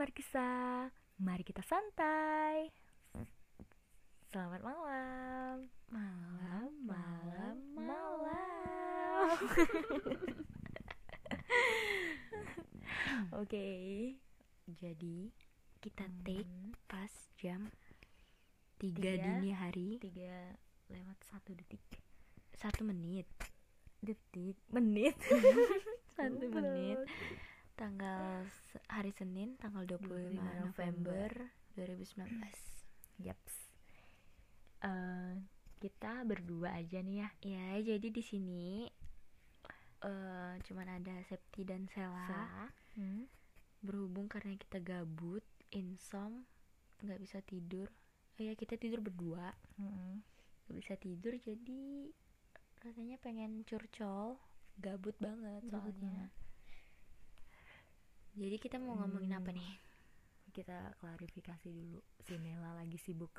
Markisa. Mari kita santai. Selamat malam. Malam, malam, malam. Oke. Jadi kita Hmm, take pas jam 3 Tiga. dini hari tiga lewat satu detik. satu menit Detik, menit. satu Goblok. menit tanggal hari Senin tanggal 25 25 November 2019 Yaps. Eh, kita berdua aja nih ya. ya jadi di sini eh cuman ada Septi dan Sela Sa. Hmm. berhubung karena kita gabut insom nggak bisa tidur oh ya kita tidur berdua nggak bisa tidur jadi rasanya pengen curcol gabut banget Gabut soalnya banget. Jadi kita mau ngomongin apa Hmm. nih Kita klarifikasi dulu. Si Nela lagi sibuk.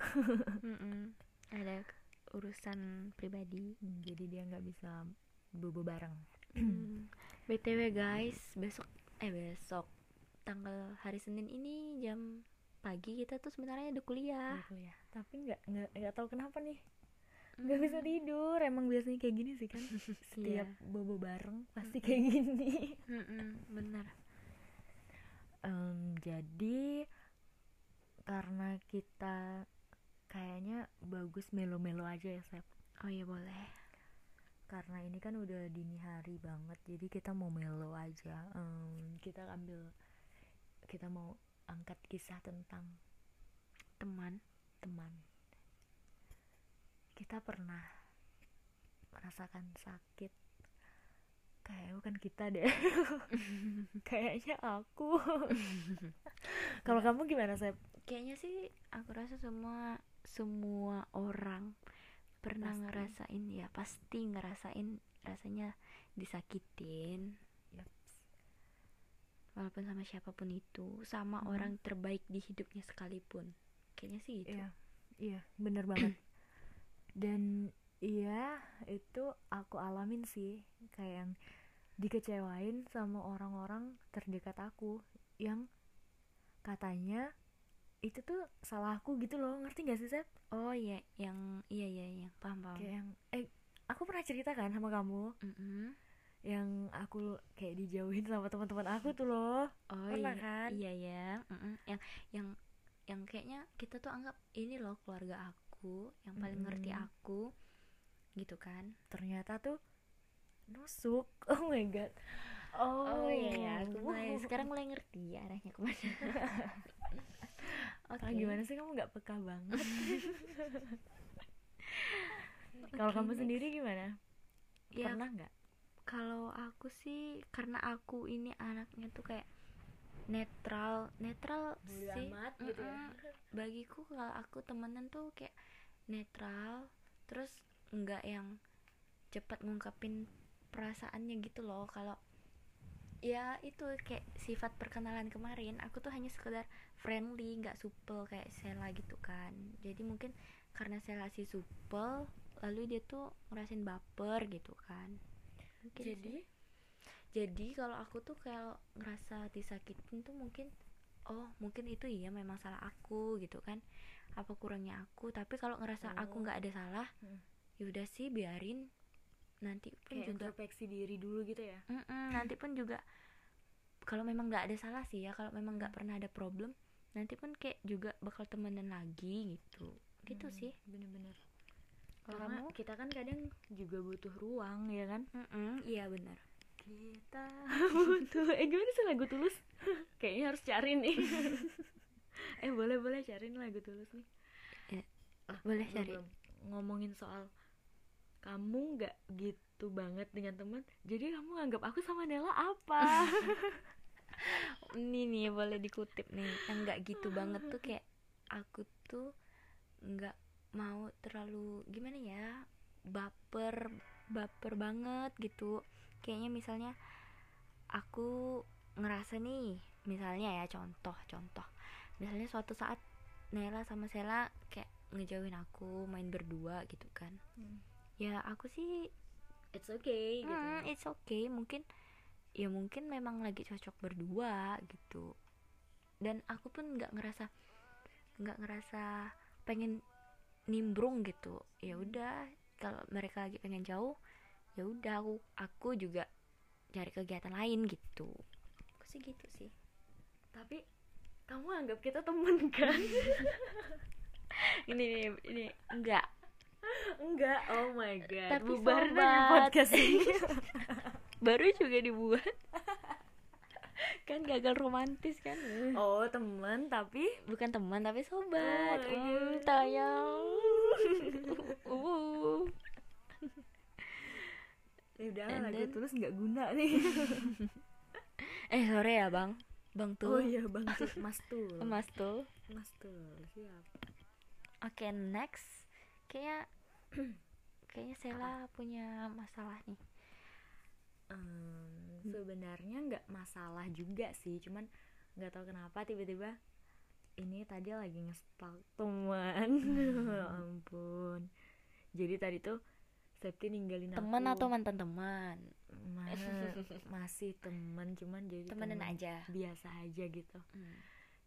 Mm-mm. ada urusan pribadi Hmm, Jadi dia nggak bisa bobo bareng. Hmm. btw guys besok eh besok tanggal hari Senin ini jam pagi kita tuh sebenarnya ada kuliah Dia kuliah. Tapi nggak nggak nggak tahu kenapa nih. Nggak bisa tidur. Emang biasanya kayak gini sih kan. Setiap Iya. bobo bareng pasti kayak gini. Mm-mm, bener Em, jadi karena kita kayaknya bagus melo-melo aja ya Sep. oh iya boleh Karena ini kan udah dini hari banget, jadi kita mau melo aja. Em, kita ambil, kita mau angkat kisah tentang teman teman. Kita pernah merasakan sakit. Kayak bukan kita deh. Kayaknya aku. Kalau kamu gimana, Sep? kayaknya sih aku rasa semua semua orang pernah Pasti. ngerasain ya pasti ngerasain rasanya disakitin walaupun sama siapa pun itu sama Hmm. orang terbaik di hidupnya sekalipun kayaknya sih gitu Iya, iya, bener banget. Dan iya, itu aku alamin sih, kayak yang dikecewain sama orang-orang terdekat aku yang katanya itu tuh salah aku gitu loh, ngerti gak sih Sep? oh iya yang iya iya yang paham paham Kayak yang, eh, aku pernah cerita kan sama kamu, Mm-mm. yang aku kayak dijauhin sama teman-teman aku tuh loh. oh Pernah iya kan? iya ya Mm-mm. yang yang yang kayaknya kita tuh anggap ini loh keluarga aku yang paling ngerti Mm-mm. aku gitu kan Ternyata tuh nusuk. Oh my god. Oh, iya aku mulai sekarang mulai ngerti arahnya ke mana. Oke. Ah, gimana sih kamu nggak peka banget? Kalau kamu next. sendiri gimana? Ya, Pernah nggak? kalau aku sih karena aku ini anaknya tuh kayak netral, netral Bodo sih. amat gitu ya. Bagiku kalau aku temenan tuh kayak netral, terus nggak yang cepat ngungkapin perasaannya gitu loh. Kalau ya itu kayak sifat perkenalan kemarin aku tuh hanya sekedar friendly nggak supel kayak Sela gitu kan jadi mungkin karena Sela si supel lalu dia tuh ngerasain baper gitu kan Mungkin Jadi? sih. jadi kalau aku tuh kalau ngerasa disakitin tuh mungkin oh mungkin itu iya memang salah aku gitu kan apa kurangnya aku tapi kalau ngerasa Oh. aku nggak ada salah Hmm. yaudah sih biarin nanti pun Kayak juga introspeksi diri dulu gitu ya? Mm-mm, nanti pun juga kalau memang nggak ada salah sih ya kalau memang Hmm. nggak pernah ada problem nanti pun kayak juga bakal temenan lagi gitu gitu Hmm, sih Bener-bener. Kalau Karena kamu? kita kan kadang juga butuh ruang ya kan? Iya benar Kita butuh. Eh gimana sih lagu tulus? Kayaknya harus cari nih. eh boleh boleh cariin lagu tulus nih. Ah, boleh belum, cari belum. ngomongin soal kamu nggak gitu banget dengan teman jadi kamu nganggap aku sama Nela apa? Ini nih boleh dikutip nih. Yang nggak gitu banget tuh kayak aku tuh nggak mau terlalu gimana ya baper baper banget gitu. Kayaknya misalnya aku ngerasa nih misalnya ya contoh contoh. Misalnya suatu saat Nela sama Sela kayak ngejauhin aku main berdua gitu kan ya aku sih it's okay gitu. Hmm, it's okay. Mungkin ya mungkin memang lagi cocok berdua gitu. Dan aku pun nggak ngerasa nggak ngerasa pengen nimbrung gitu. Ya udah kalau mereka lagi pengen jauh ya udah aku aku juga cari kegiatan lain gitu. Aku sih gitu sih. Tapi kamu anggap kita temen kan? Ini ini, ini enggak enggak oh my god Tapi bubar sobat. podcast ini. Baru juga dibuat. Kan gagal romantis kan? Oh temen tapi? Bukan teman tapi sobat. Oh Hmm, God. tayang. Uh ya udah And lagu then- tulus nggak guna nih. Eh sore ya bang. Bang tuh oh iya bang tuh mas tuh mas tuh mas tuh siap. Oke next kayaknya kayaknya Sela punya masalah nih. Em, sebenarnya nggak masalah juga sih cuman nggak tahu kenapa tiba-tiba ini tadi lagi ngestalk teman. Ya ampun. Jadi tadi tuh Septi ninggalin teman aku atau mantan teman? Ma- masih teman cuman jadi temenan temen aja. biasa aja gitu. Hmm.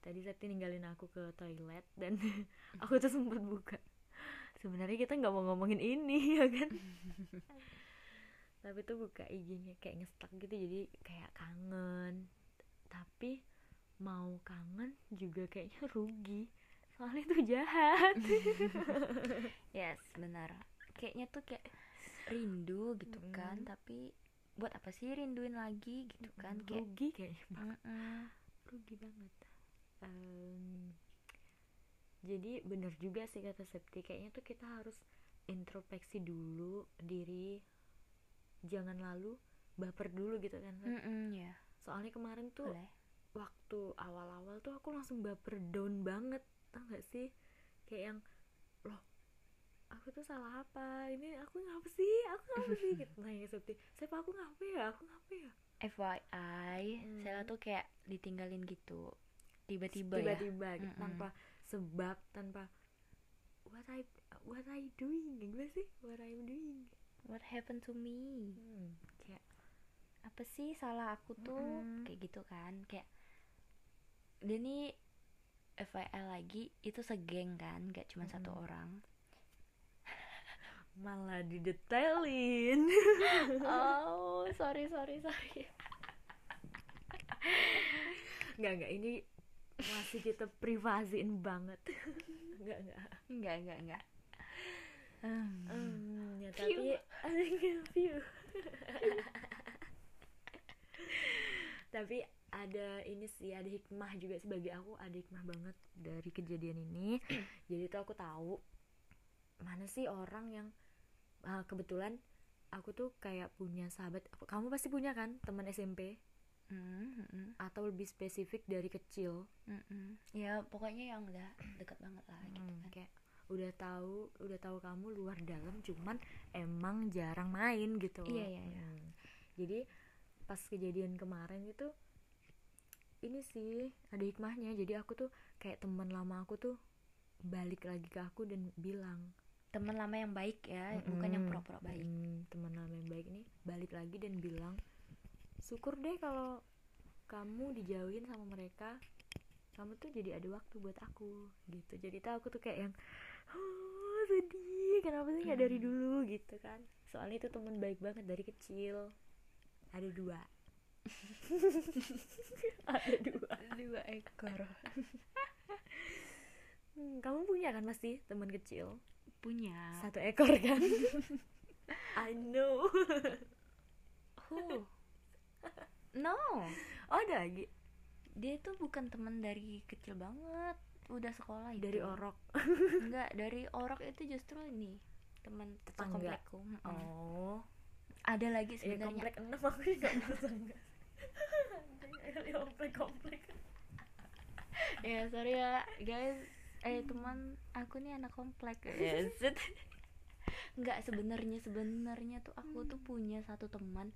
tadi Septi ninggalin aku ke toilet dan aku tuh sempet buka sebenarnya kita nggak mau ngomongin ini ya kan? Tapi tuh buka IG-nya kayak ngestak gitu jadi kayak kangen. Tapi mau kangen juga kayaknya rugi. Soalnya tuh jahat. Yes benar. Kayaknya tuh kayak rindu gitu kan Mm. tapi buat apa sih rinduin lagi gitu kan? Kayak rugi kayaknya. Mm-mm. rugi banget. Em, jadi bener juga sih kata Septi kayaknya tuh kita harus introspeksi dulu diri jangan lalu baper dulu gitu kan Sep. Mm-mm, ya soalnya kemarin tuh boleh. waktu awal-awal tuh aku langsung baper down banget tau gak sih? Kayak yang loh aku tuh salah apa? Ini aku ngapa sih? Aku ngapa sih? Gitu nanya Septi siapa aku ngapa ya? Aku ngapa ya? FYI Hmm. Sela tuh kayak ditinggalin gitu. Tiba-tiba ya? Tiba-tiba gitu, Mm-mm. tanpa sebab tanpa what I what I doing gimana sih? What I'm doing. What happened to me? Hmm, kayak apa sih salah aku tuh? Mm-mm. kayak gitu kan kayak dia nih FYI lagi itu segeng kan gak cuma satu Mm-mm. orang. Malah didetailin. Oh sorry sorry sorry. Nggak nggak ini masih kita privasiin banget. Nggak nggak enggak enggak enggak. Hmm. Hmm, ya, View. tapi ada view tapi ada ini sih ada hikmah juga. Sebagai aku ada hikmah banget dari kejadian ini. Jadi tuh aku tahu mana sih orang yang ah, kebetulan aku tuh kayak punya sahabat. Kamu pasti punya kan teman SMP Mm, mm, mm, atau lebih spesifik dari kecil. Mm, mm. ya pokoknya yang udah dekat banget lah gitu Hmm, kan. kayak udah tahu udah tahu kamu luar dalam cuman emang jarang main gitu. Iya, iya, iya. Hmm. jadi pas kejadian kemarin itu ini sih ada hikmahnya. Jadi aku tuh kayak teman lama aku tuh balik lagi ke aku dan bilang teman lama yang baik ya bukan yang pura-pura baik. Mm, teman lama yang baik ini balik lagi dan bilang syukur deh kalau kamu dijauhin sama mereka. Kamu tuh jadi ada waktu buat aku gitu. Jadi tuh aku tuh kayak yang oh, sedih kenapa sih nggak dari Hmm. dulu? Gitu kan. Soalnya itu teman baik banget dari kecil. Ada dua. Ada dua. Dua ekor. Hmm, kamu punya kan pasti teman kecil? Punya. Satu ekor kan? I know. Who no. Oh ada lagi? Dia tuh bukan teman dari kecil banget. Udah sekolah itu. Dari orok. Enggak dari orok itu justru ini. Teman Tetangga. komplekku oh. Ada lagi ya sebenarnya. komplek enam aku juga merasa enggak komplek komplek. Ya sorry ya. Guys eh teman aku nih anak komplek. Ya set. nggak sebenarnya sebenarnya tuh aku tuh punya satu teman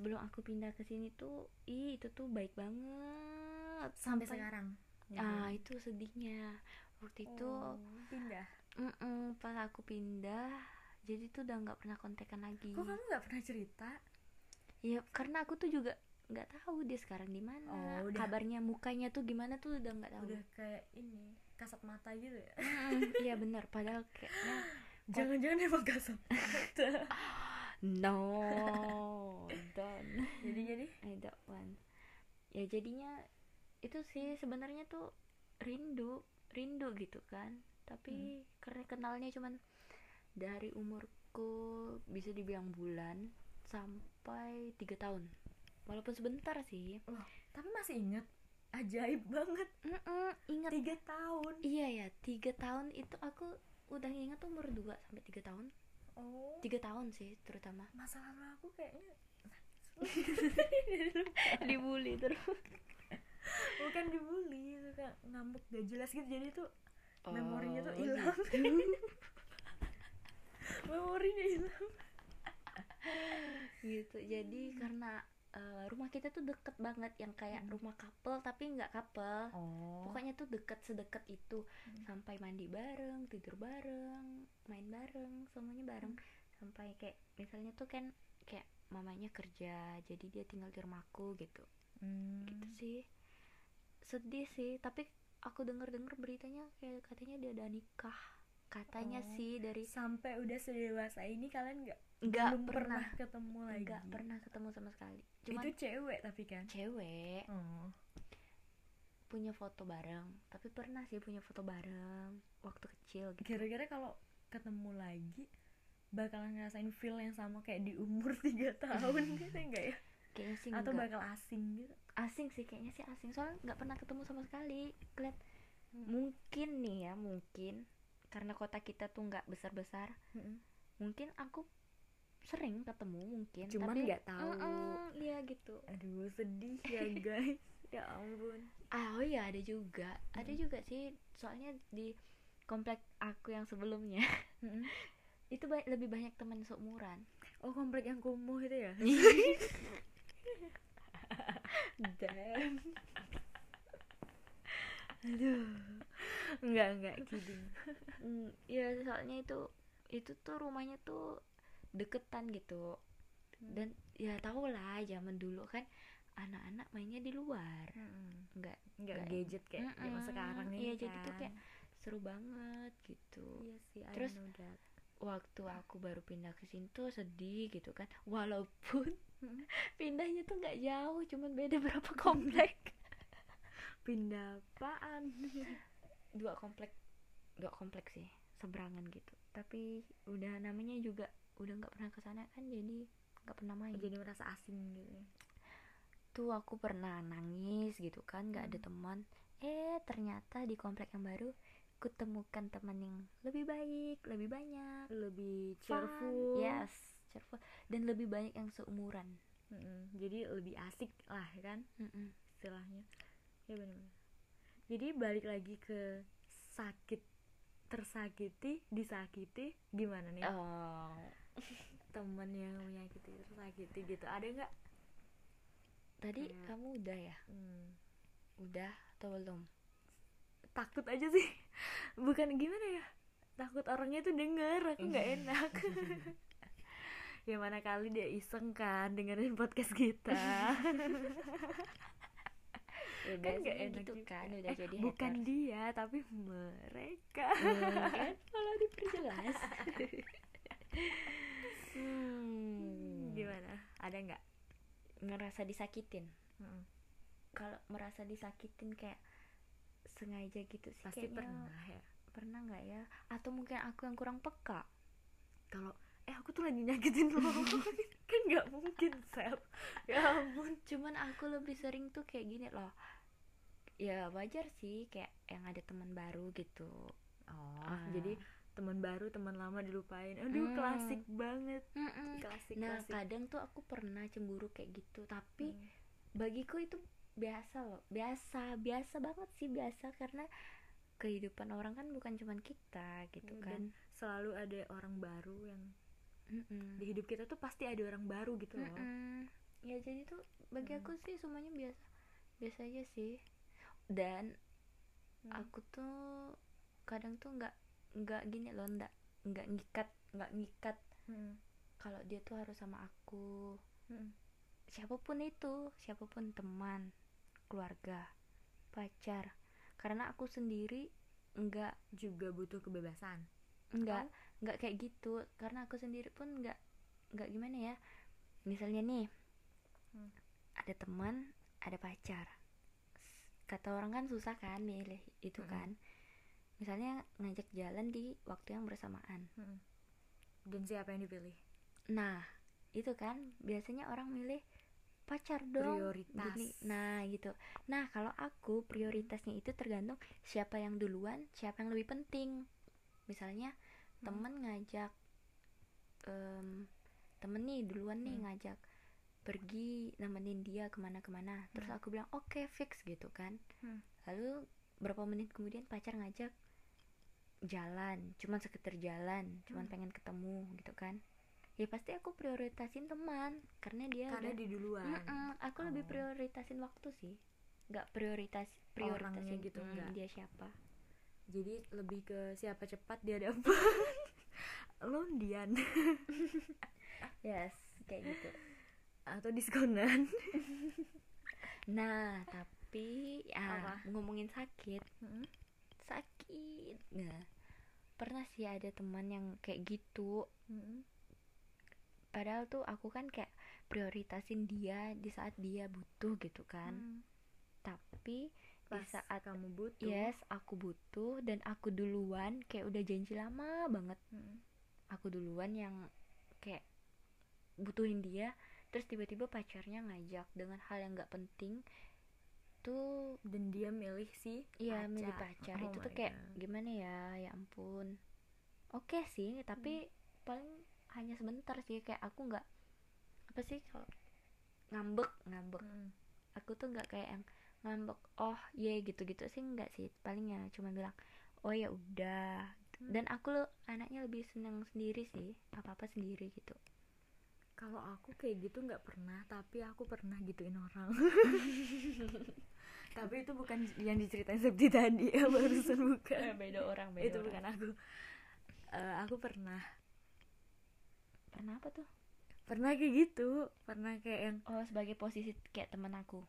sebelum aku pindah ke sini tuh ih itu tuh baik banget. Sampai sekarang? Ah itu sedihnya. Waktu itu Oh, pindah? Mm-mm, pas aku pindah jadi tuh udah nggak pernah kontekan lagi. Kok kamu nggak pernah cerita? Ya karena aku tuh juga nggak tahu dia sekarang di mana. Oh, udah. kabarnya mukanya tuh gimana tuh udah nggak tahu. Udah kayak ini kasat mata gitu ya? Mm, iya benar padahal kayaknya jangan-jangan emang kasat mata no don't. Jadi jadi? I don't want. Ya jadinya itu sih sebenarnya tuh rindu rindu gitu kan. Tapi karena kenalnya cuman dari umurku bisa dibilang bulan sampai tiga tahun. Walaupun sebentar sih. Loh, tapi masih inget ajaib banget. Mm-mm, ingat. Tiga tahun. Iya ya tiga tahun itu aku udah ingat umur dua sampai tiga tahun oh. Tiga tahun sih terutama. Masa lalu aku kayaknya dibully terus. Bukan dibully suka ngambek gak jelas gitu. Jadi tuh Memorinya tuh Oh, hilang. memorinya hilang. Gitu. Jadi karena eh, rumah kita tuh deket banget yang kayak Hmm. rumah couple tapi nggak couple oh pokoknya tuh deket sedekat itu Hmm. sampai mandi bareng tidur bareng main bareng semuanya bareng sampai kayak misalnya tuh kan kayak mamanya kerja jadi dia tinggal di rumahku gitu Hmm. gitu sih sedih sih tapi aku denger dengar beritanya kayak katanya dia udah nikah katanya Oh. sih dari sampai udah sedewasa ini kalian nggak nggak belum pernah ketemu lagi. Nggak pernah ketemu sama sekali. Cuman itu cewek tapi kan? Cewek. Oh. Punya foto bareng. Tapi pernah sih punya foto bareng waktu kecil gitu. Kira-kira kalau ketemu lagi bakalan ngerasain feel yang sama kayak di umur tiga tahun gitu enggak ya? Kayaknya sih atau enggak. bakal asing gitu? Asing sih kayaknya sih asing. Soalnya nggak pernah ketemu sama sekali. Keliat mungkin nih ya mungkin. Karena kota kita tuh nggak besar besar mungkin aku sering ketemu mungkin Cuman tapi nggak tahu. Iya gitu. Aduh sedih ya guys. Ya ampun. Ah oh iya ada juga. Ada juga sih soalnya di komplek aku yang sebelumnya itu ba- lebih banyak teman seumuran. Oh komplek yang kumuh itu ya? Dan aduh. Enggak enggak kidding. Mm, ya soalnya itu itu tuh rumahnya tuh deketan gitu. Dan ya tau lah zaman dulu kan anak-anak mainnya di luar. Nggak enggak Nggak. gadget kayak zaman Mm-mm. sekarang ini iya jadi tuh kan. kayak seru banget gitu. Iya sih I Terus- waktu aku baru pindah ke sini tuh sedih gitu kan. Walaupun pindahnya tuh nggak jauh cuman beda berapa komplek. Pindah apaan? Dua komplek dua komplek sih seberangan gitu. Tapi udah namanya juga udah nggak pernah ke sana kan jadi nggak pernah main. Jadi merasa asing gitu tuh aku pernah nangis gitu kan nggak ada Hmm. teman. Eh ternyata di komplek yang baru kutemukan teman yang lebih baik lebih banyak. Lebih fun. cheerful. Yes cheerful. Dan lebih banyak yang seumuran. Mm-mm. jadi lebih asik lah kan? Mm-mm. istilahnya. Ya benar jadi balik lagi ke sakit tersakiti disakiti gimana nih? Oh temen yang menyakiti tersakiti gitu. Ada nggak? Tadi Kayak- kamu udah ya? Hmm, udah atau belum? Takut aja sih. Bukan gimana ya? Takut orangnya tuh denger aku nggak enak. Ya mana kali dia iseng kan dengerin podcast kita. Ya kan nggak enak gitu juga. kan udah Eh, jadi bukan haters. dia tapi mereka. Hmm, kan kalau diperjelas hmm, gimana? Ada nggak? Ngerasa disakitin? Mm-mm. kalau merasa disakitin kayak sengaja gitu sih pasti kayaknya pernah ya. Pernah nggak ya? Atau mungkin aku yang kurang peka? Kalau eh aku tuh lagi nyakitin lo. Kan nggak mungkin sel. Ya ampun. Cuman aku lebih sering tuh kayak gini loh. Ya wajar sih kayak yang ada teman baru gitu. Oh Ah. jadi teman baru teman lama dilupain aduh Hmm. klasik banget Mm-mm. klasik nah klasik kadang tuh aku pernah cemburu kayak gitu tapi Hmm. bagiku itu biasa loh biasa biasa banget sih biasa karena kehidupan orang kan bukan cuman kita gitu Iya, kan dan selalu ada orang baru yang Mm-mm. di hidup kita tuh pasti ada orang baru gitu loh Mm-mm. ya jadi tuh bagi Hmm. aku sih semuanya biasa biasa aja sih dan Hmm. aku tuh kadang tuh nggak nggak gini loh nggak nggak ngikat nggak ngikat. Hmm. kalau dia tuh harus sama aku. Hmm. siapa pun itu siapa pun teman keluarga pacar. Karena aku sendiri nggak juga butuh kebebasan? Nggak nggak kayak gitu. Karena aku sendiri pun nggak nggak gimana ya. Misalnya nih Hmm. ada teman ada pacar. Kata orang kan susah kan milih itu Mm-mm. kan misalnya ngajak jalan di waktu yang bersamaan Mm-mm. dan siapa yang dipilih nah itu kan biasanya orang milih pacar dong Prioritas. Gini. nah gitu nah kalau aku prioritasnya itu tergantung siapa yang duluan siapa yang lebih penting misalnya Hmm. temen ngajak em, temen nih duluan nih Hmm. ngajak pergi nemenin dia ke mana-kemana terus Hmm. aku bilang oke fix gitu kan Hmm. lalu berapa menit kemudian pacar ngajak jalan cuman sekedar jalan cuman Hmm. pengen ketemu gitu kan ya pasti aku prioritasin teman karena dia karena udah di duluan Mm-mm, aku lebih Oh. prioritasin waktu sih nggak prioritas prioritasin gitu, mm, enggak. dia siapa jadi lebih ke siapa cepat dia dapat lo undian yes kayak gitu atau diskonan nah tapi ya Apa? ngomongin sakit Mm-mm. Sakit nah pernah sih ada teman yang kayak gitu Mm-mm. padahal tuh aku kan kayak prioritasin dia di saat dia butuh gitu kan Mm. tapi di Pas saat kamu butuh yes aku butuh dan aku duluan kayak udah janji lama banget Mm. aku duluan yang kayak butuhin dia terus tiba-tiba pacarnya ngajak dengan hal yang nggak penting tuh dan dia milih si Iya milih pacar. Oh itu tuh kayak God. gimana ya? Ya ampun. Oke sih tapi Hmm. paling hanya sebentar sih. Kayak aku nggak apa sih kalau ngambek ngambek. Mm. aku tuh nggak kayak yang ngambek oh ye gitu gitu sih nggak sih. Paling ya cuma bilang oh ya udah. Hmm. dan aku lo anaknya lebih seneng sendiri sih apa apa sendiri gitu kalau aku kayak gitu nggak pernah tapi aku pernah gituin orang. Tapi itu bukan yang diceritain Septi tadi ya barusan bukan. Beda orang itu bukan aku. Eh, aku pernah. Pernah apa tuh? Pernah kayak gitu pernah kayak yang oh sebagai posisi kayak teman aku.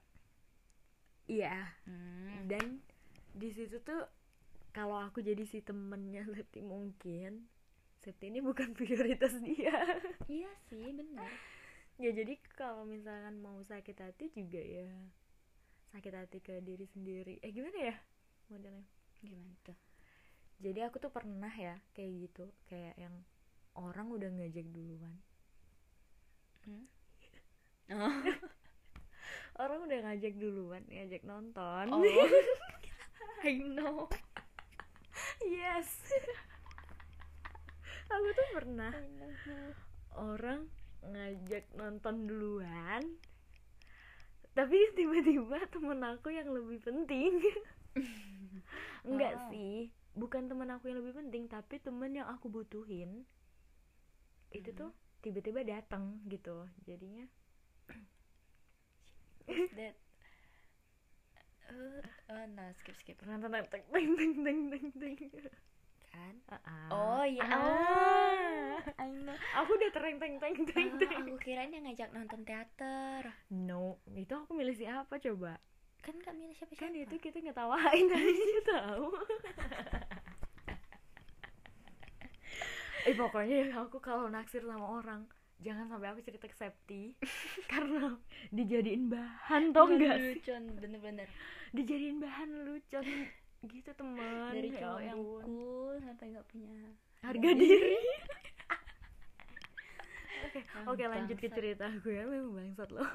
Iya. Hmm. dan di situ tuh kalau aku jadi si temennya Septi mungkin Septi ini bukan prioritas dia. Iya sih benar ya jadi kalau misalkan mau sakit hati juga ya sakit hati ke diri sendiri. Eh gimana ya modelnya? Gimana tuh? Jadi aku tuh pernah ya kayak gitu. Kayak yang orang udah ngajak duluan. Hmm? oh. Orang udah ngajak duluan ngajak nonton. Oh. I know. Yes aku tuh pernah orang ngajak nonton duluan tapi tiba-tiba temen aku yang lebih penting. Enggak oh. sih bukan temen aku yang lebih penting tapi temen yang aku butuhin. Hmm. itu tuh tiba-tiba datang gitu jadinya. That uh, uh, nah skip skip. Teng teng teng teng teng kan? Ah, ah. oh ya Ah. oh I know. Aku udah tereng teng teng teng Ah, teng aku kirain yang ngajak nonton teater. No itu aku milih siapa coba? Kan gak milih siapa kan siapa itu kita ngetawain aja tahu. Eh pokoknya aku kalau naksir sama orang jangan sampai aku cerita ke Septi. Karena dijadiin bahan tau enggak sih? bener-bener. Dijadiin bahan lucon gitu teman. Dari Ya cowok yang cool sampai nggak punya harga diri. oke Ah, oke lanjut ke cerita aku ya memang bangsat loh.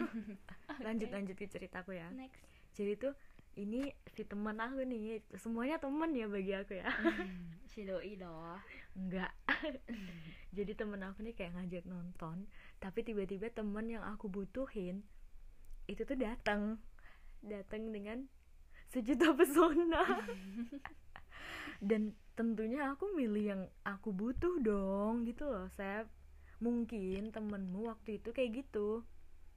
Lanjut lanjut ke ceritaku ya. Next. Jadi tuh ini si teman aku nih. Semuanya teman ya bagi aku ya. Si doi loh enggak jadi temen aku nih kayak ngajak nonton tapi tiba-tiba temen yang aku butuhin itu tuh datang datang dengan sejuta pesona. Dan tentunya aku milih yang aku butuh dong gitu loh Sep. Mungkin temenmu waktu itu kayak gitu.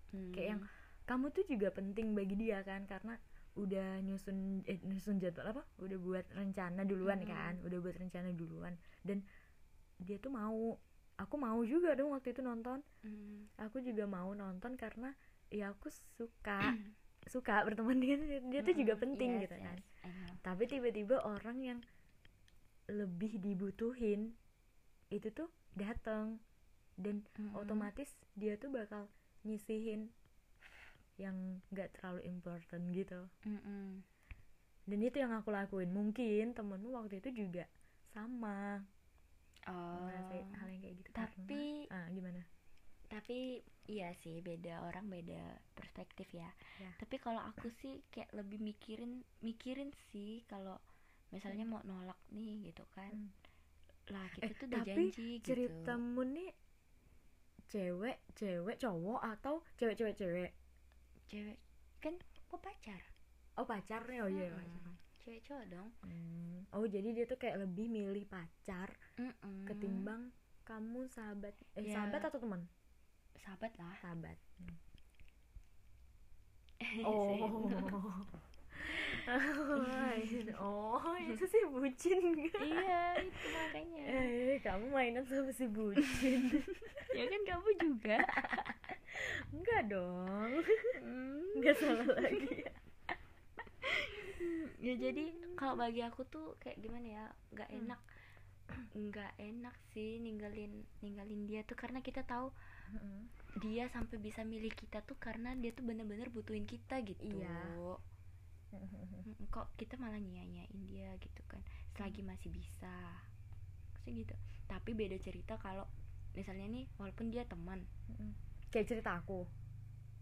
Hmm. kayak yang kamu tuh juga penting bagi dia kan karena udah nyusun eh, nyusun jadwal apa? Udah buat rencana duluan Hmm. kan udah buat rencana duluan. Dan dia tuh mau. Aku mau juga dong waktu itu nonton. Hmm. aku juga mau nonton karena ya aku suka suka berteman dengan dia, dia tuh juga Mm-mm, penting yes, gitu kan. yes, know. tapi tiba-tiba orang yang lebih dibutuhin itu tuh datang dan Mm-mm. otomatis dia tuh bakal nyisihin yang gak terlalu important gitu. Mm-mm. dan itu yang aku lakuin. Mungkin temenmu waktu itu juga sama. Oh. hal yang kayak gitu tapi karena, ah gimana tapi iya sih beda orang beda perspektif ya Ya. tapi kalau aku sih kayak lebih mikirin mikirin sih kalau misalnya mau nolak nih gitu kan Hmm. lah kita Eh, tuh udah tapi janji gitu ceritamu nih cewek cewek cowok atau cewek cewek cewek cewek kan mau pacar oh pacarnya oh iya Mm-mm. pacar. cewek cowok dong Hmm. oh jadi dia tuh kayak lebih milih pacar Mm-mm. ketimbang kamu sahabat eh Ya. sahabat atau teman sahabat lah. Sahabat. Hmm. Oh. Oh itu sih bucin iya itu makanya. Eh kamu mainan sama si bucin. Ya kan kamu juga. Enggak dong. Hmm. enggak salah lagi. Ya jadi kalau bagi aku tuh kayak gimana ya nggak Hmm. enak. Nggak enak sih ninggalin ninggalin dia tuh karena kita tahu Dia sampai bisa milih kita tuh karena dia tuh bener-bener butuhin kita gitu. Iya. Kok kita malah nyanyain dia gitu kan selagi masih bisa. Sih gitu. Tapi beda cerita kalau misalnya nih walaupun dia teman. Mm-mm. kayak cerita aku.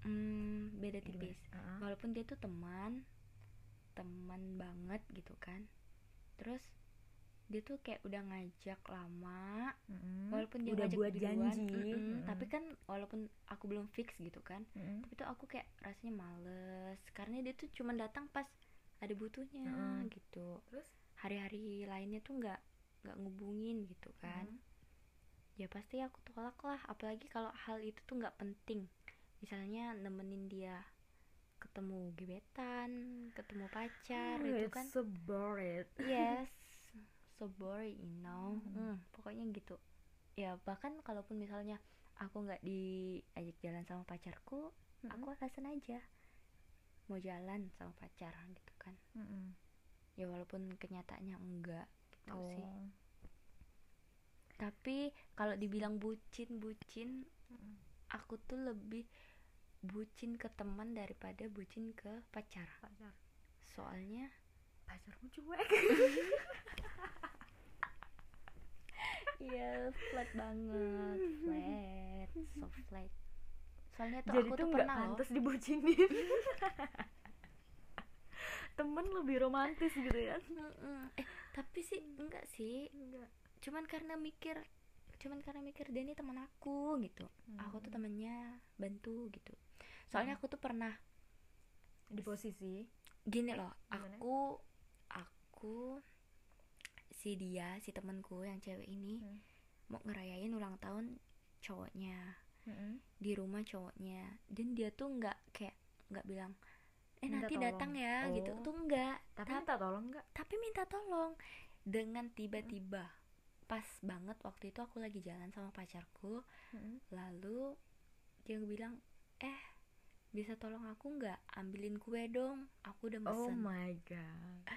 Hmm, beda tipis. Ah. walaupun dia tuh teman teman banget gitu kan. Terus dia tuh kayak udah ngajak lama Mm-mm. walaupun dia udah ngajak buat duluan, janji Mm-mm. tapi kan walaupun aku belum fix gitu kan Mm-mm. tapi tuh aku kayak rasanya males karena dia tuh cuma datang pas ada butuhnya Mm. gitu terus hari-hari lainnya tuh nggak nggak ngubungin gitu kan Mm. ya pasti aku tolak lah apalagi kalau hal itu tuh nggak penting misalnya nemenin dia ketemu gebetan ketemu pacar Oh, itu kan so boring yes so boring you know Hmm. Hmm, pokoknya gitu ya bahkan kalaupun misalnya aku nggak diajak jalan sama pacarku Mm-mm. aku alasan aja mau jalan sama pacar gitu kan Mm-mm. ya walaupun kenyataannya enggak gitu sih oh tapi kalau dibilang bucin bucin Mm-mm. aku tuh lebih bucin ke teman daripada bucin ke pacar pacar soalnya pacarmu cuek. Iya flat banget flat so flat. Soalnya tuh jadi aku tuh nggak pantas dibucinin. Temen lebih romantis gitu ya. Eh tapi sih enggak sih. Enggak. Cuman karena mikir cuman karena mikir dia ini teman aku gitu. Aku tuh Hmm. temennya bantu gitu. Soalnya Hmm. aku tuh pernah di posisi? Gini loh Gimana? aku aku si dia si temanku yang cewek ini Hmm. mau ngerayain ulang tahun cowoknya. Mm-mm. di rumah cowoknya. Dan dia tuh nggak kayak nggak bilang eh Minta nanti tolong. datang ya gitu. Oh. tuh enggak tapi Tap- minta tolong enggak tapi minta tolong. Dengan tiba-tiba pas banget waktu itu aku lagi jalan sama pacarku lalu dia bilang eh bisa tolong aku nggak? Ambilin kue dong. Aku udah oh mesen. my god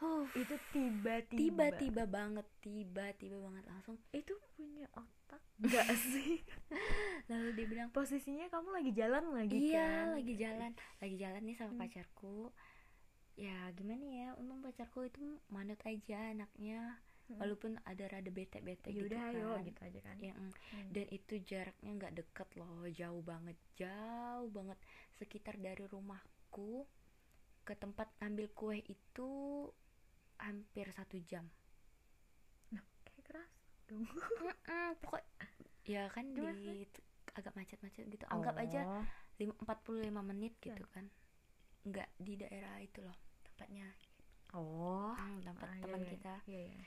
Huh, itu tiba-tiba. Tiba-tiba banget tiba-tiba banget langsung. Itu punya otak enggak sih? Lalu dia bilang posisinya kamu lagi jalan lagi iya kan? lagi jalan. Lagi jalan nih sama Hmm. pacarku. Ya gimana ya? Untung pacarku itu manut aja anaknya. Mm. walaupun ada rada bete-bete ya gitu udah kan. ayo gitu aja kan. Ya, mm. Hmm. dan itu jaraknya nggak deket loh. Jauh banget jauh banget. Sekitar dari rumahku ke tempat ambil kue itu hampir satu jam. Kayak keras dong. Pokok ya kan Gimana di agak macet-macet gitu. Anggap aja Oh. lim- 45 menit gitu Ya. kan. Nggak di daerah itu loh tempatnya. Oh. Hmm, tempat Ah, iya, teman iya. kita. Iya iya.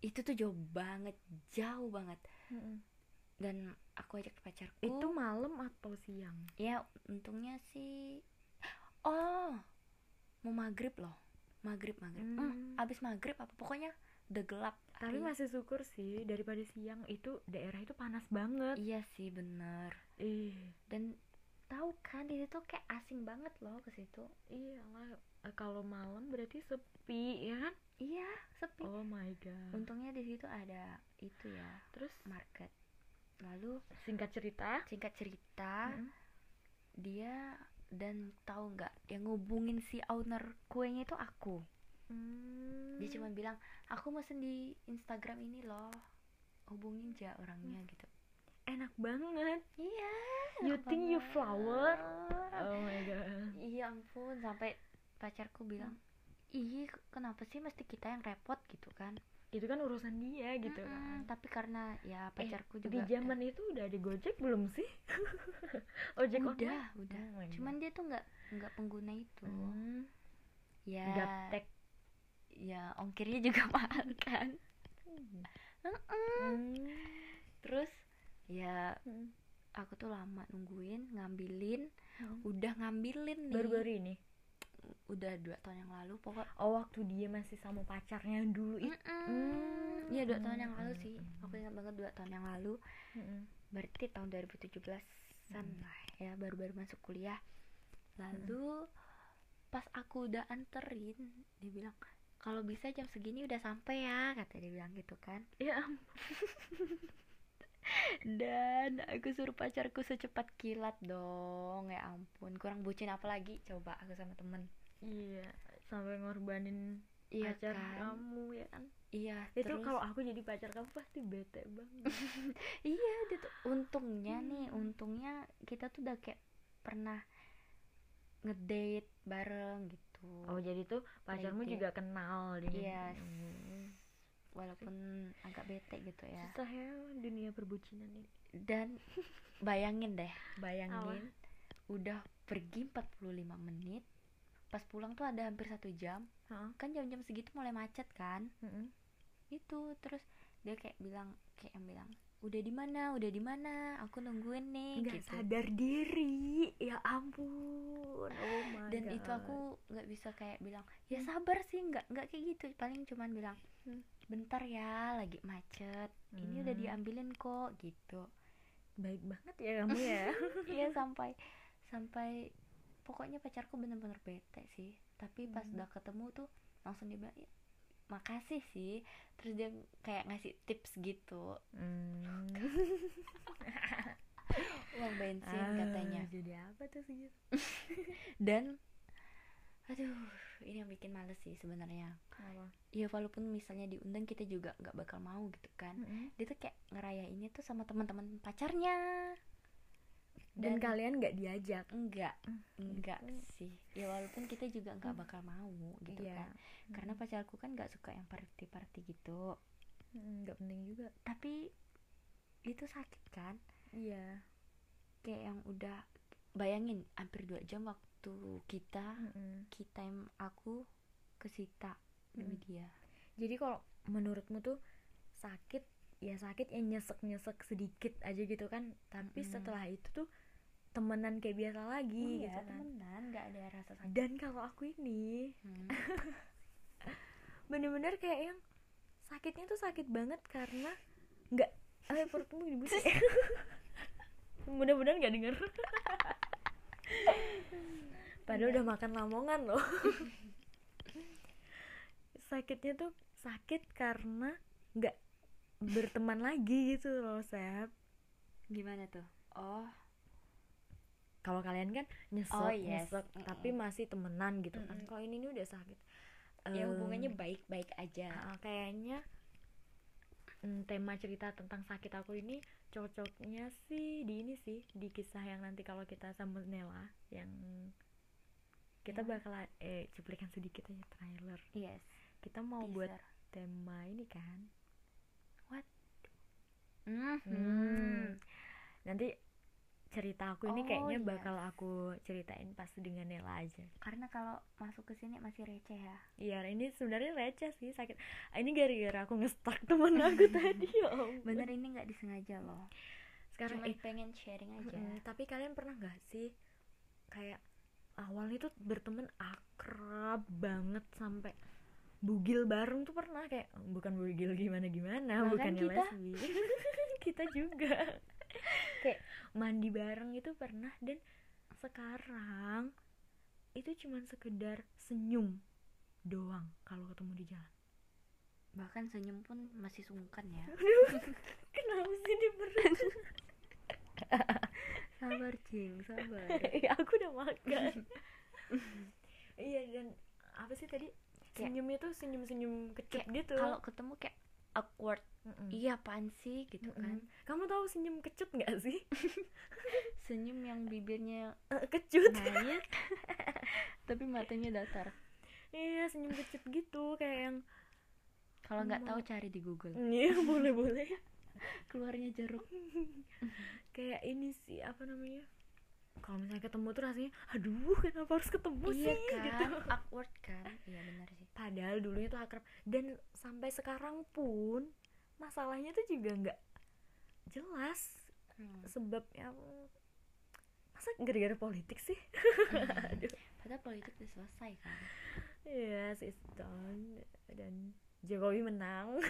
Itu tuh jauh banget jauh banget. Mm-mm. dan aku ajak pacarku itu malam atau siang? Ya untungnya sih oh mau maghrib loh maghrib maghrib. Hmm. Hmm, abis maghrib apa? Pokoknya udah gelap tapi masih syukur sih daripada siang itu daerah itu panas banget. Iya sih bener. Ih. Dan tahu kan di situ kayak asing banget loh ke situ. Iya lah. Eh, kalau malam berarti sepi ya kan? Iya sepi. Oh my god. Untungnya di situ ada itu ya terus? market. Lalu singkat cerita? singkat cerita Mm-mm. dia dan tahu nggak yang ngubungin si owner kuenya itu aku. Hmm. dia cuma bilang aku mesen di Instagram ini loh hubungin aja orangnya gitu. Enak banget. Iya You think you flower? oh my god. Iya ampun sampai pacarku bilang ih kenapa sih mesti kita yang repot? Gitu kan. Itu kan urusan dia gitu kan. tapi karena ya pacarku Eh, juga di zaman itu udah ada gojek belum sih ojek udah online? udah. Oh cuman dia tuh nggak nggak pengguna itu. Hmm, ya. Gaptek ya ongkirnya juga mahal kan? Hmm. terus ya Hmm. aku tuh lama nungguin ngambilin. Hmm. udah ngambilin nih. Baru-baru ini? Udah dua tahun yang lalu pokok. Oh waktu dia masih sama pacarnya dulu itu Mm-mm. Iya dua tahun yang lalu Mm, sih. Mm, mm. aku ingat banget dua tahun yang lalu. Mm-mm. berarti tahun 2017an Mm. lah ya baru-baru masuk kuliah. Lalu pas aku udah anterin dia bilang kalau bisa jam segini udah sampai ya kata dia bilang gitu kan. Ya dan aku suruh pacarku secepat kilat dong ya ampun. Kurang bucin apa lagi coba aku sama temen. Iya sampai ngorbanin iya pacar kan? kamu ya kan? Iya itu terus? kalau aku jadi pacar kamu pasti bete banget. Iya dia tuh untungnya nih Hmm. untungnya kita tuh udah kayak pernah ngedate bareng gitu. Oh jadi tuh pacarmu juga kenal dengan Yes. Hmm. walaupun agak bete gitu ya. Susah ya dunia perbucinan ini. Dan bayangin deh bayangin. Udah pergi 45 menit pas pulang tuh ada hampir satu jam. Hah? kan jam-jam segitu mulai macet kan? Mm-mm. itu terus dia kayak bilang kayak yang bilang udah di mana? Udah di mana? Aku nungguin nih nggak gitu. sadar diri. Ya ampun. Oh my dan God. itu aku nggak bisa kayak bilang ya sabar sih nggak nggak kayak gitu. Paling cuman bilang Hmm. bentar ya lagi macet. Ini udah Hmm. diambilin kok gitu. Baik banget ya kamu ya. Iya sampai sampai pokoknya pacarku bener-bener bete sih. Tapi pas Hmm. udah ketemu tuh langsung dia bilang "Ya, makasih sih. Terus dia kayak ngasih tips gitu. Hmm. uang bensin Ah, katanya. jadi apa tuh segitu dan aduh ini yang bikin males sih sebenarnya. Ya walaupun misalnya diundang kita juga nggak bakal mau gitu kan. Mm-mm. dia tuh kayak ngerayainnya tuh sama teman-teman pacarnya dan, Dan- kalian nggak diajak enggak Mm, enggak itu. sih ya walaupun kita juga nggak Mm. bakal mau gitu Iya. kan karena pacarku kan nggak suka yang party party gitu Mm, nggak penting juga tapi itu sakit kan iya kayak yang udah bayangin hampir dua jam waktu kita Mm-mm. kita yang aku ke Sita demi Mm. dia jadi kalau menurutmu tuh sakit ya sakit ya nyesek nyesek sedikit aja gitu kan tapi Mm-mm. setelah itu tuh temenan kayak biasa lagi iya gitu kan. temenan nggak ada rasa sakit. Dan kalau aku ini Hmm. bener-bener kayak yang sakitnya tuh sakit banget karena nggak eh perutmu dibuka mudah-mudahan nggak denger. Padahal udah makan lamongan loh. Sakitnya tuh sakit karena nggak berteman lagi gitu loh Sep. Gimana tuh? Oh kalau kalian kan nyesek Oh, yes. nyesek Mm-mm. tapi masih temenan gitu kan Mm-mm. kalau ini nih udah sakit ya Em, hubungannya baik-baik aja Ah, kayaknya mm, tema cerita tentang sakit aku ini cocoknya sih di ini sih di kisah yang nanti kalau kita sama Nela yang kita Ya. bakal eh cuplikan sedikit aja trailer yes kita mau buat teaser. tema ini kan Mhm. Hmm. nanti cerita aku ini Oh, kayaknya yes. bakal aku ceritain pas dengan Nela aja. Karena kalau masuk ke sini masih receh ya. Iya ini sebenarnya receh sih sakit. Ini gara-gara aku ngestak temen aku tadi ya bener ini nggak disengaja loh. Sekarang Cuman eh, pengen sharing aja. Mm, tapi kalian pernah nggak sih kayak awalnya tuh berteman akrab banget sampai bugil bareng tuh pernah? Kayak bukan bugil gimana gimana bukannya kita. lesbi. Kita juga kayak mandi bareng itu pernah dan sekarang itu cuman sekedar senyum doang kalau ketemu di jalan. Bahkan senyum pun masih sungkan ya. Kenapa sih di perut sabar cing sabar. Ya aku udah makan. Iya dan apa sih tadi? Senyumnya tuh senyum senyum kecut Kayak gitu. kalau ketemu kayak awkward Mm-mm. iya apaan sih? Gitu Mm-mm. kan. Kamu tahu senyum kecut nggak sih? Senyum yang bibirnya Eh, kecut. tapi matanya datar. Iya senyum kecut gitu kayak yang kalau nggak tahu cari di Google. Iya boleh boleh. Keluarnya jeruk. Kayak ini sih apa namanya? Kalau misalnya ketemu tuh rasanya aduh kenapa harus ketemu iya sih? kan? Gitu. Awkward kan? Iya benar sih. Padahal dulunya tuh akrab. Dan sampai sekarang pun masalahnya tuh juga nggak jelas Hmm. sebabnya. Masa gara-gara politik sih? Aduh. Padahal politik udah selesai kan? Yes it's done dan Jokowi menang.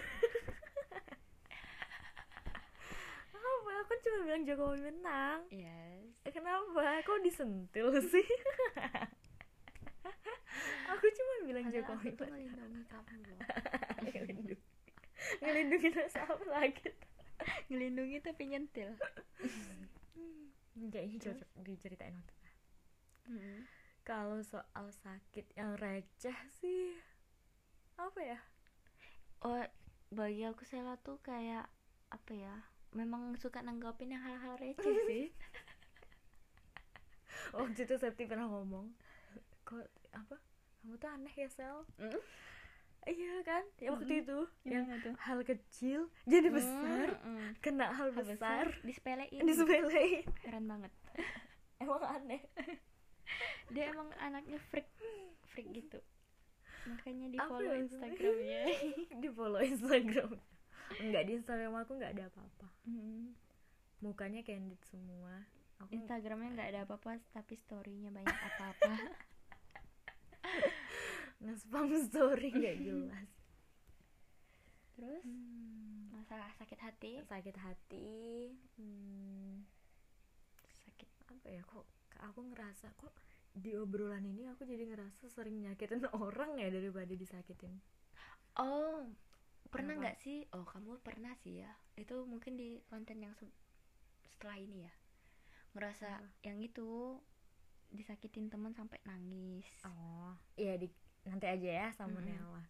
Apa? Aku cuma bilang Jokowi menang. Yes. Eh, kenapa? Kok disentil sih? Aku cuma bilang padahal aku Jokowi tuh menang. kamu loh ngelindungi rasa apa lagi. Ngelindungi tapi nyentil. Kayaknya cocok diceritain waktu. Hmm. kalau soal sakit yang receh sih apa ya? Oh bagi aku Sela tuh kayak apa ya memang suka nanggapin yang hal-hal receh sih. Waktu itu Septi pernah ngomong kok apa? Kamu tuh aneh ya Sel? Mm. Iya kan? Ya waktu Mm-mm. itu yang Gimana tuh? hal kecil jadi besar Mm-mm. kena hal, Hal besar, disepelein. disepelein. Keren banget. Emang aneh. Dia emang anaknya freak freak gitu. Makanya di follow ya? instagramnya. Di follow Instagram. Enggak di Instagram aku nggak ada apa-apa. Mm. mukanya candid semua. Aku instagramnya nggak ada apa-apa tapi storynya banyak apa-apa nge-spam story nggak jelas. Terus? Hmm, masalah sakit hati? Sakit hati. Hmm, sakit apa ya? Kok aku ngerasa kok di obrolan ini aku jadi ngerasa sering nyakitin orang ya daripada disakitin? Oh pernah Kenapa? nggak sih? Oh kamu pernah sih ya. Itu mungkin di konten yang se- setelah ini ya. Ngerasa Apa? yang itu disakitin teman sampai nangis. Oh iya di nanti aja ya sama. Nela.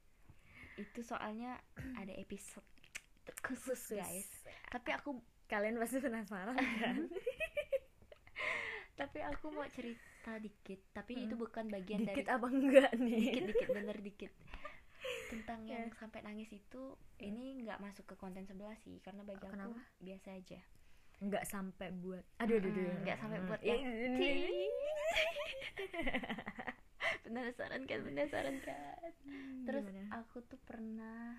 Itu soalnya ada episode khusus guys. Tapi aku kalian pasti penasaran kan? Tapi aku mau cerita dikit. Tapi Hmm. itu bukan bagian dikit dari apa enggak nih? Dikit dikit bener dikit. Tentang yang Ya. sampai nangis itu ini nggak masuk ke konten sebelah sih karena bagi Oh, aku kenapa? biasa aja. Nggak sampai buat aduh aduh aduh Mm, nggak sampai buat ya, yang penasaran kan penasaran kan terus Gimana? aku tuh pernah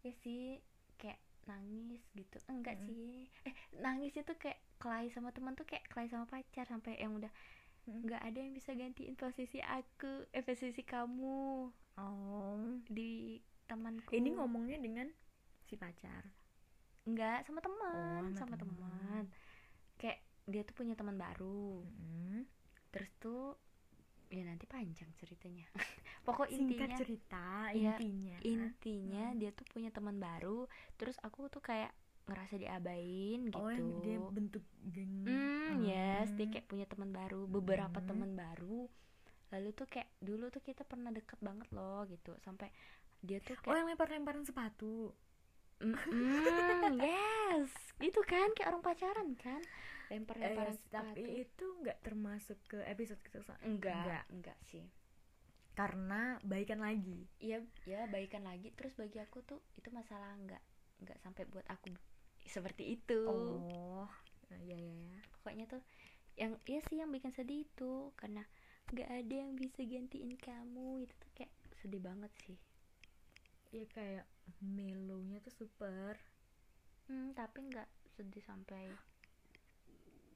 ya sih kayak nangis gitu enggak Mm. sih eh nangis itu kayak kelai sama teman tuh kayak kelai sama pacar sampai yang udah Mm. nggak ada yang bisa gantiin posisi aku eh posisi kamu oh di temanku ini ngomongnya dengan si pacar enggak sama teman Oh, sama teman. kayak dia tuh punya teman baru Mm. terus tuh ya nanti panjang ceritanya. Pokok singkat intinya cerita Iya, intinya. intinya Hmm. dia tuh punya teman baru terus aku tuh kayak ngerasa diabain gitu oh yang dia bentuk geng. Hmm yes dia kayak punya teman baru beberapa Hmm. teman baru. Lalu tuh kayak dulu tuh kita pernah deket banget loh gitu. Sampai dia tuh oh kayak yang lempar-lemparan sepatu. Mm-mm, yes itu kan kayak orang pacaran kan lempar Eh, tapi itu nggak termasuk ke episode kita enggak enggak. enggak sih. Karena baikan lagi. Iya ya baikan lagi. Terus bagi aku tuh itu masalah enggak enggak sampai buat aku seperti itu. Oh ya ya ya pokoknya tuh yang iya sih yang bikin sedih itu karena nggak ada yang bisa gantiin kamu. Itu tuh kayak sedih banget sih. Ya kayak melonya tuh super. Hmm, tapi nggak sedih sampai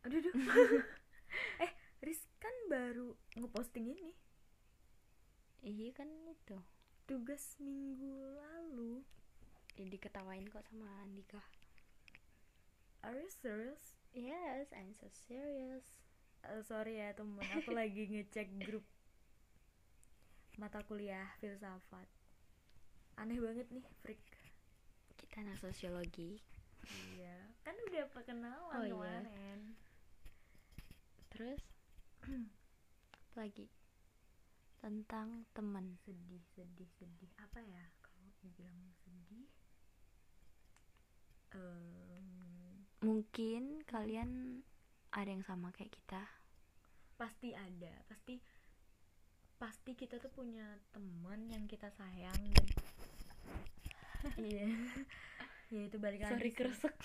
aduh aduh. Eh Riz kan baru ngeposting ini. Iya kan itu. Tugas minggu lalu. Ya, diketawain kok sama Andika. Are you serious? Yes I'm so serious. Eh, sorry ya temen. Aku lagi ngecek grup mata kuliah filsafat. Aneh banget nih freak. Kita anak sosiologi. Iya kan udah perkenalan Oh, iya. Terus lagi? Tentang teman. Sedih sedih sedih. Apa ya? Kalau dibilang sedih? Em, mungkin kalian ada yang sama kayak kita. Pasti ada. Pasti pasti kita tuh punya teman yang kita sayang. Dan iya. Ya itu balik lagi sorry keresek.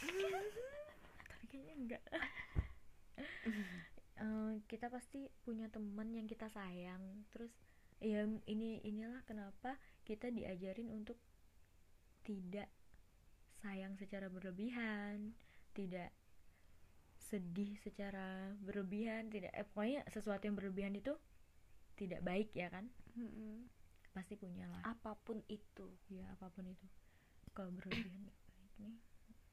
Tapi kayaknya enggak Eh, kita pasti punya teman yang kita sayang. Terus ya ini inilah kenapa kita diajarin untuk tidak sayang secara berlebihan tidak sedih secara berlebihan tidak eh, pokoknya sesuatu yang berlebihan itu tidak baik ya kan? Pasti punya lah. Apa pun itu. Ya apa pun itu. Kalau berlebihan baik nih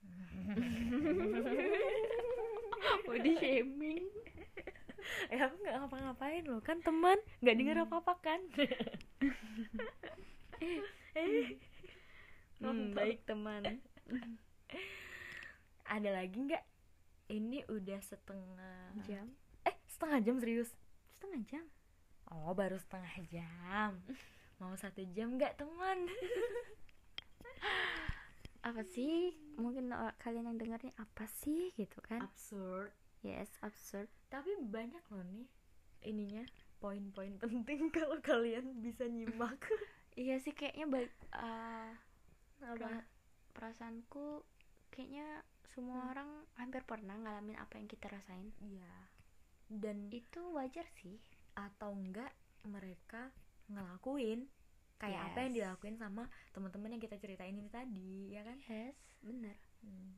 body shaming. Eh aku nggak ngapa-ngapain loh. Kan teman nggak denger Hmm. apa-apa kan? Eh hmm, Nonton. baik teman. Ada lagi nggak? Ini udah setengah jam. Eh setengah jam serius? Setengah jam? Oh baru setengah jam. Mau satu jam nggak teman apa sih? Mungkin uh, kalian yang dengarnya apa sih gitu kan? Absurd. Yes absurd. Tapi banyak loh nih ininya poin-poin penting kalau kalian bisa nyimak. Iya sih kayaknya baik uh, apa? pera- perasaanku kayaknya semua Hmm. orang hampir pernah ngalamin apa yang kita rasain. Iya. Dan itu wajar sih. atau enggak mereka ngelakuin kayak apa yang Yes. dilakuin sama teman-teman yang kita ceritain ini tadi ya kan? Yes bener. Hmm,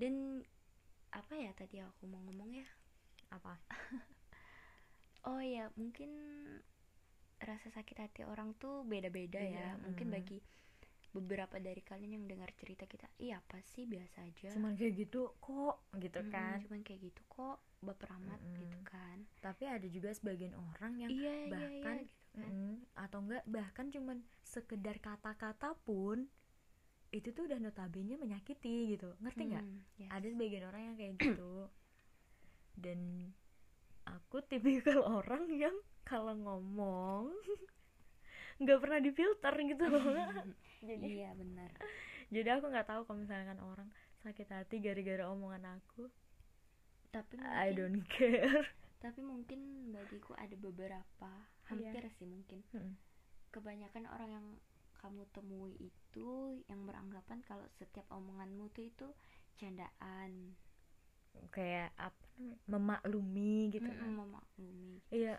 dan apa ya tadi aku mau ngomong ya? Apa? Oh ya mungkin rasa sakit hati orang tuh beda-beda ya. Iya, mungkin bagi beberapa dari kalian yang dengar cerita kita iya apa sih? Biasa aja. Cuman kayak gitu kok gitu Mm-mm, kan? cuman kayak gitu kok baper amat Mm-mm. gitu kan? Tapi ada juga sebagian orang yang iya iya bahkan iya gitu mm, atau enggak bahkan cuman sekedar kata-kata pun itu tuh udah notabene menyakiti gitu. Ngerti nggak? Hmm, yes. ada sebagian orang yang kayak gitu. Dan aku tipikal orang yang kalau ngomong nggak pernah difilter gitu loh. Jadi iya benar. Jadi aku nggak tahu kalau misalkan orang sakit hati gara-gara omongan aku. Tapi I mungkin don't care tapi mungkin bagiku ada beberapa Iya. hampir sih mungkin. Mm. kebanyakan orang yang kamu temui itu yang beranggapan kalau setiap omonganmu tuh itu candaan. Kayak apa memaklumi gitu Mm-mm, kan. memaklumi iya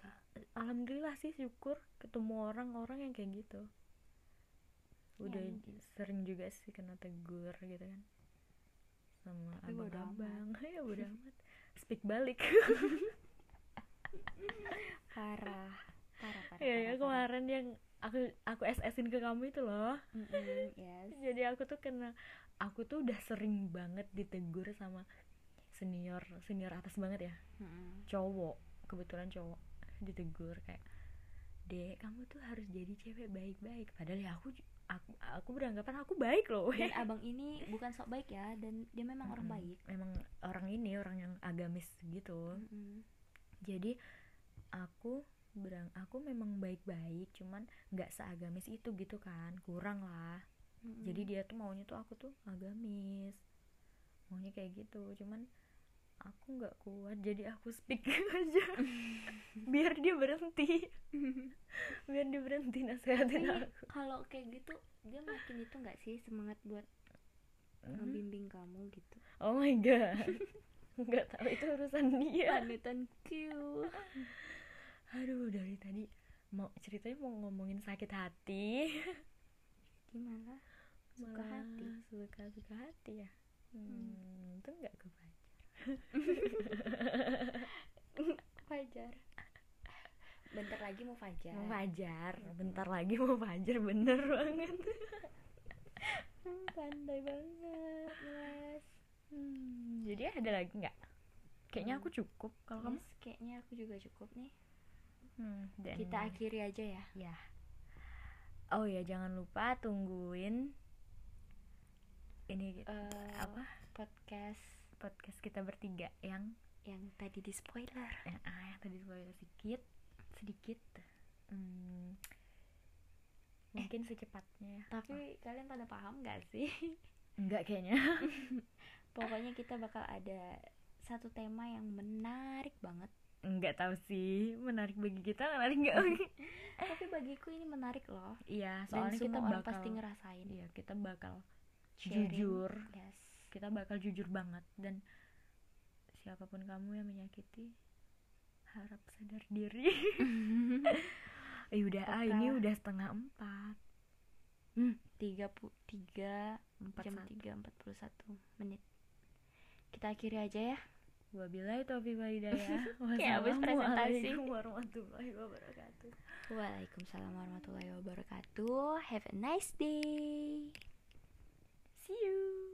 alhamdulillah sih syukur ketemu orang-orang yang kayak gitu. Udah mungkin. sering juga sih kena tegur gitu kan. Sama abang-abang. ya bodo amat. Speak balik parah parah parah ya ya kemarin yang aku aku SS-in ke kamu itu loh. Mm-mm, yes. Jadi aku tuh kena aku tuh udah sering banget ditegur sama senior senior atas banget ya. Mm-mm. cowok kebetulan cowok ditegur kayak dek kamu tuh harus jadi cewek baik-baik. Padahal ya aku aku aku beranggapan aku baik loh. Dan abang ini bukan sok baik ya dan dia memang orang Mm-mm. baik. Memang orang ini orang yang agamis gitu. Mm-mm. Jadi aku berang aku memang baik-baik cuman nggak seagamis itu gitu kan kurang lah. Mm-mm. jadi dia tuh maunya tuh aku tuh agamis maunya kayak gitu. Cuman aku nggak kuat jadi aku speak aja. Biar dia berhenti. Biar dia berhenti nasehatin Tapi aku. kalau kayak gitu dia makin itu nggak sih semangat buat Hmm. ngebimbing kamu gitu? Oh my god nggak tahu itu urusan dia. Panutan Q. Aduh dari tadi mau ceritanya mau ngomongin sakit hati. Gimana? Suka Malah hati? suka suka hati ya? Hmm, itu nggak kebaca Fajar. Bentar lagi mau Fajar. Mau fajar. Bentar lagi mau fajar bener banget. Hmm, pandai banget mas. Hmm, jadi ada lagi nggak? Kayaknya Hmm. aku cukup. Kalau kamu? Yes, kayaknya aku juga cukup nih. Hmm, dan- kita akhiri aja ya. Ya. Oh ya jangan lupa tungguin ini Eh, apa? podcast. Podcast kita bertiga yang yang tadi di spoiler. Yang ah yang tadi spoiler sedikit sedikit. Hmm, mungkin secepatnya. ya tapi kalian pada paham gak sih? Enggak kayaknya pokoknya kita bakal ada satu tema yang menarik banget. Enggak tahu sih menarik bagi kita menarik enggak tapi bagiku ini menarik loh. Iya dan soalnya semua kita bakal pasti ngerasain. Iya kita bakal Sharing. jujur. yes. Kita bakal jujur banget. Dan siapa pun kamu yang menyakiti harap sadar diri. Eh udah ah ini udah setengah empat. Tiga pu- tiga empat jam tiga empat puluh satu menit kita akhiri aja ya Wabillahi taufiq walhidayah. Kayak habis presentasi. warahmatullahi wabarakatuh. Waalaikumsalam warahmatullahi wabarakatuh. Have a nice day. See you.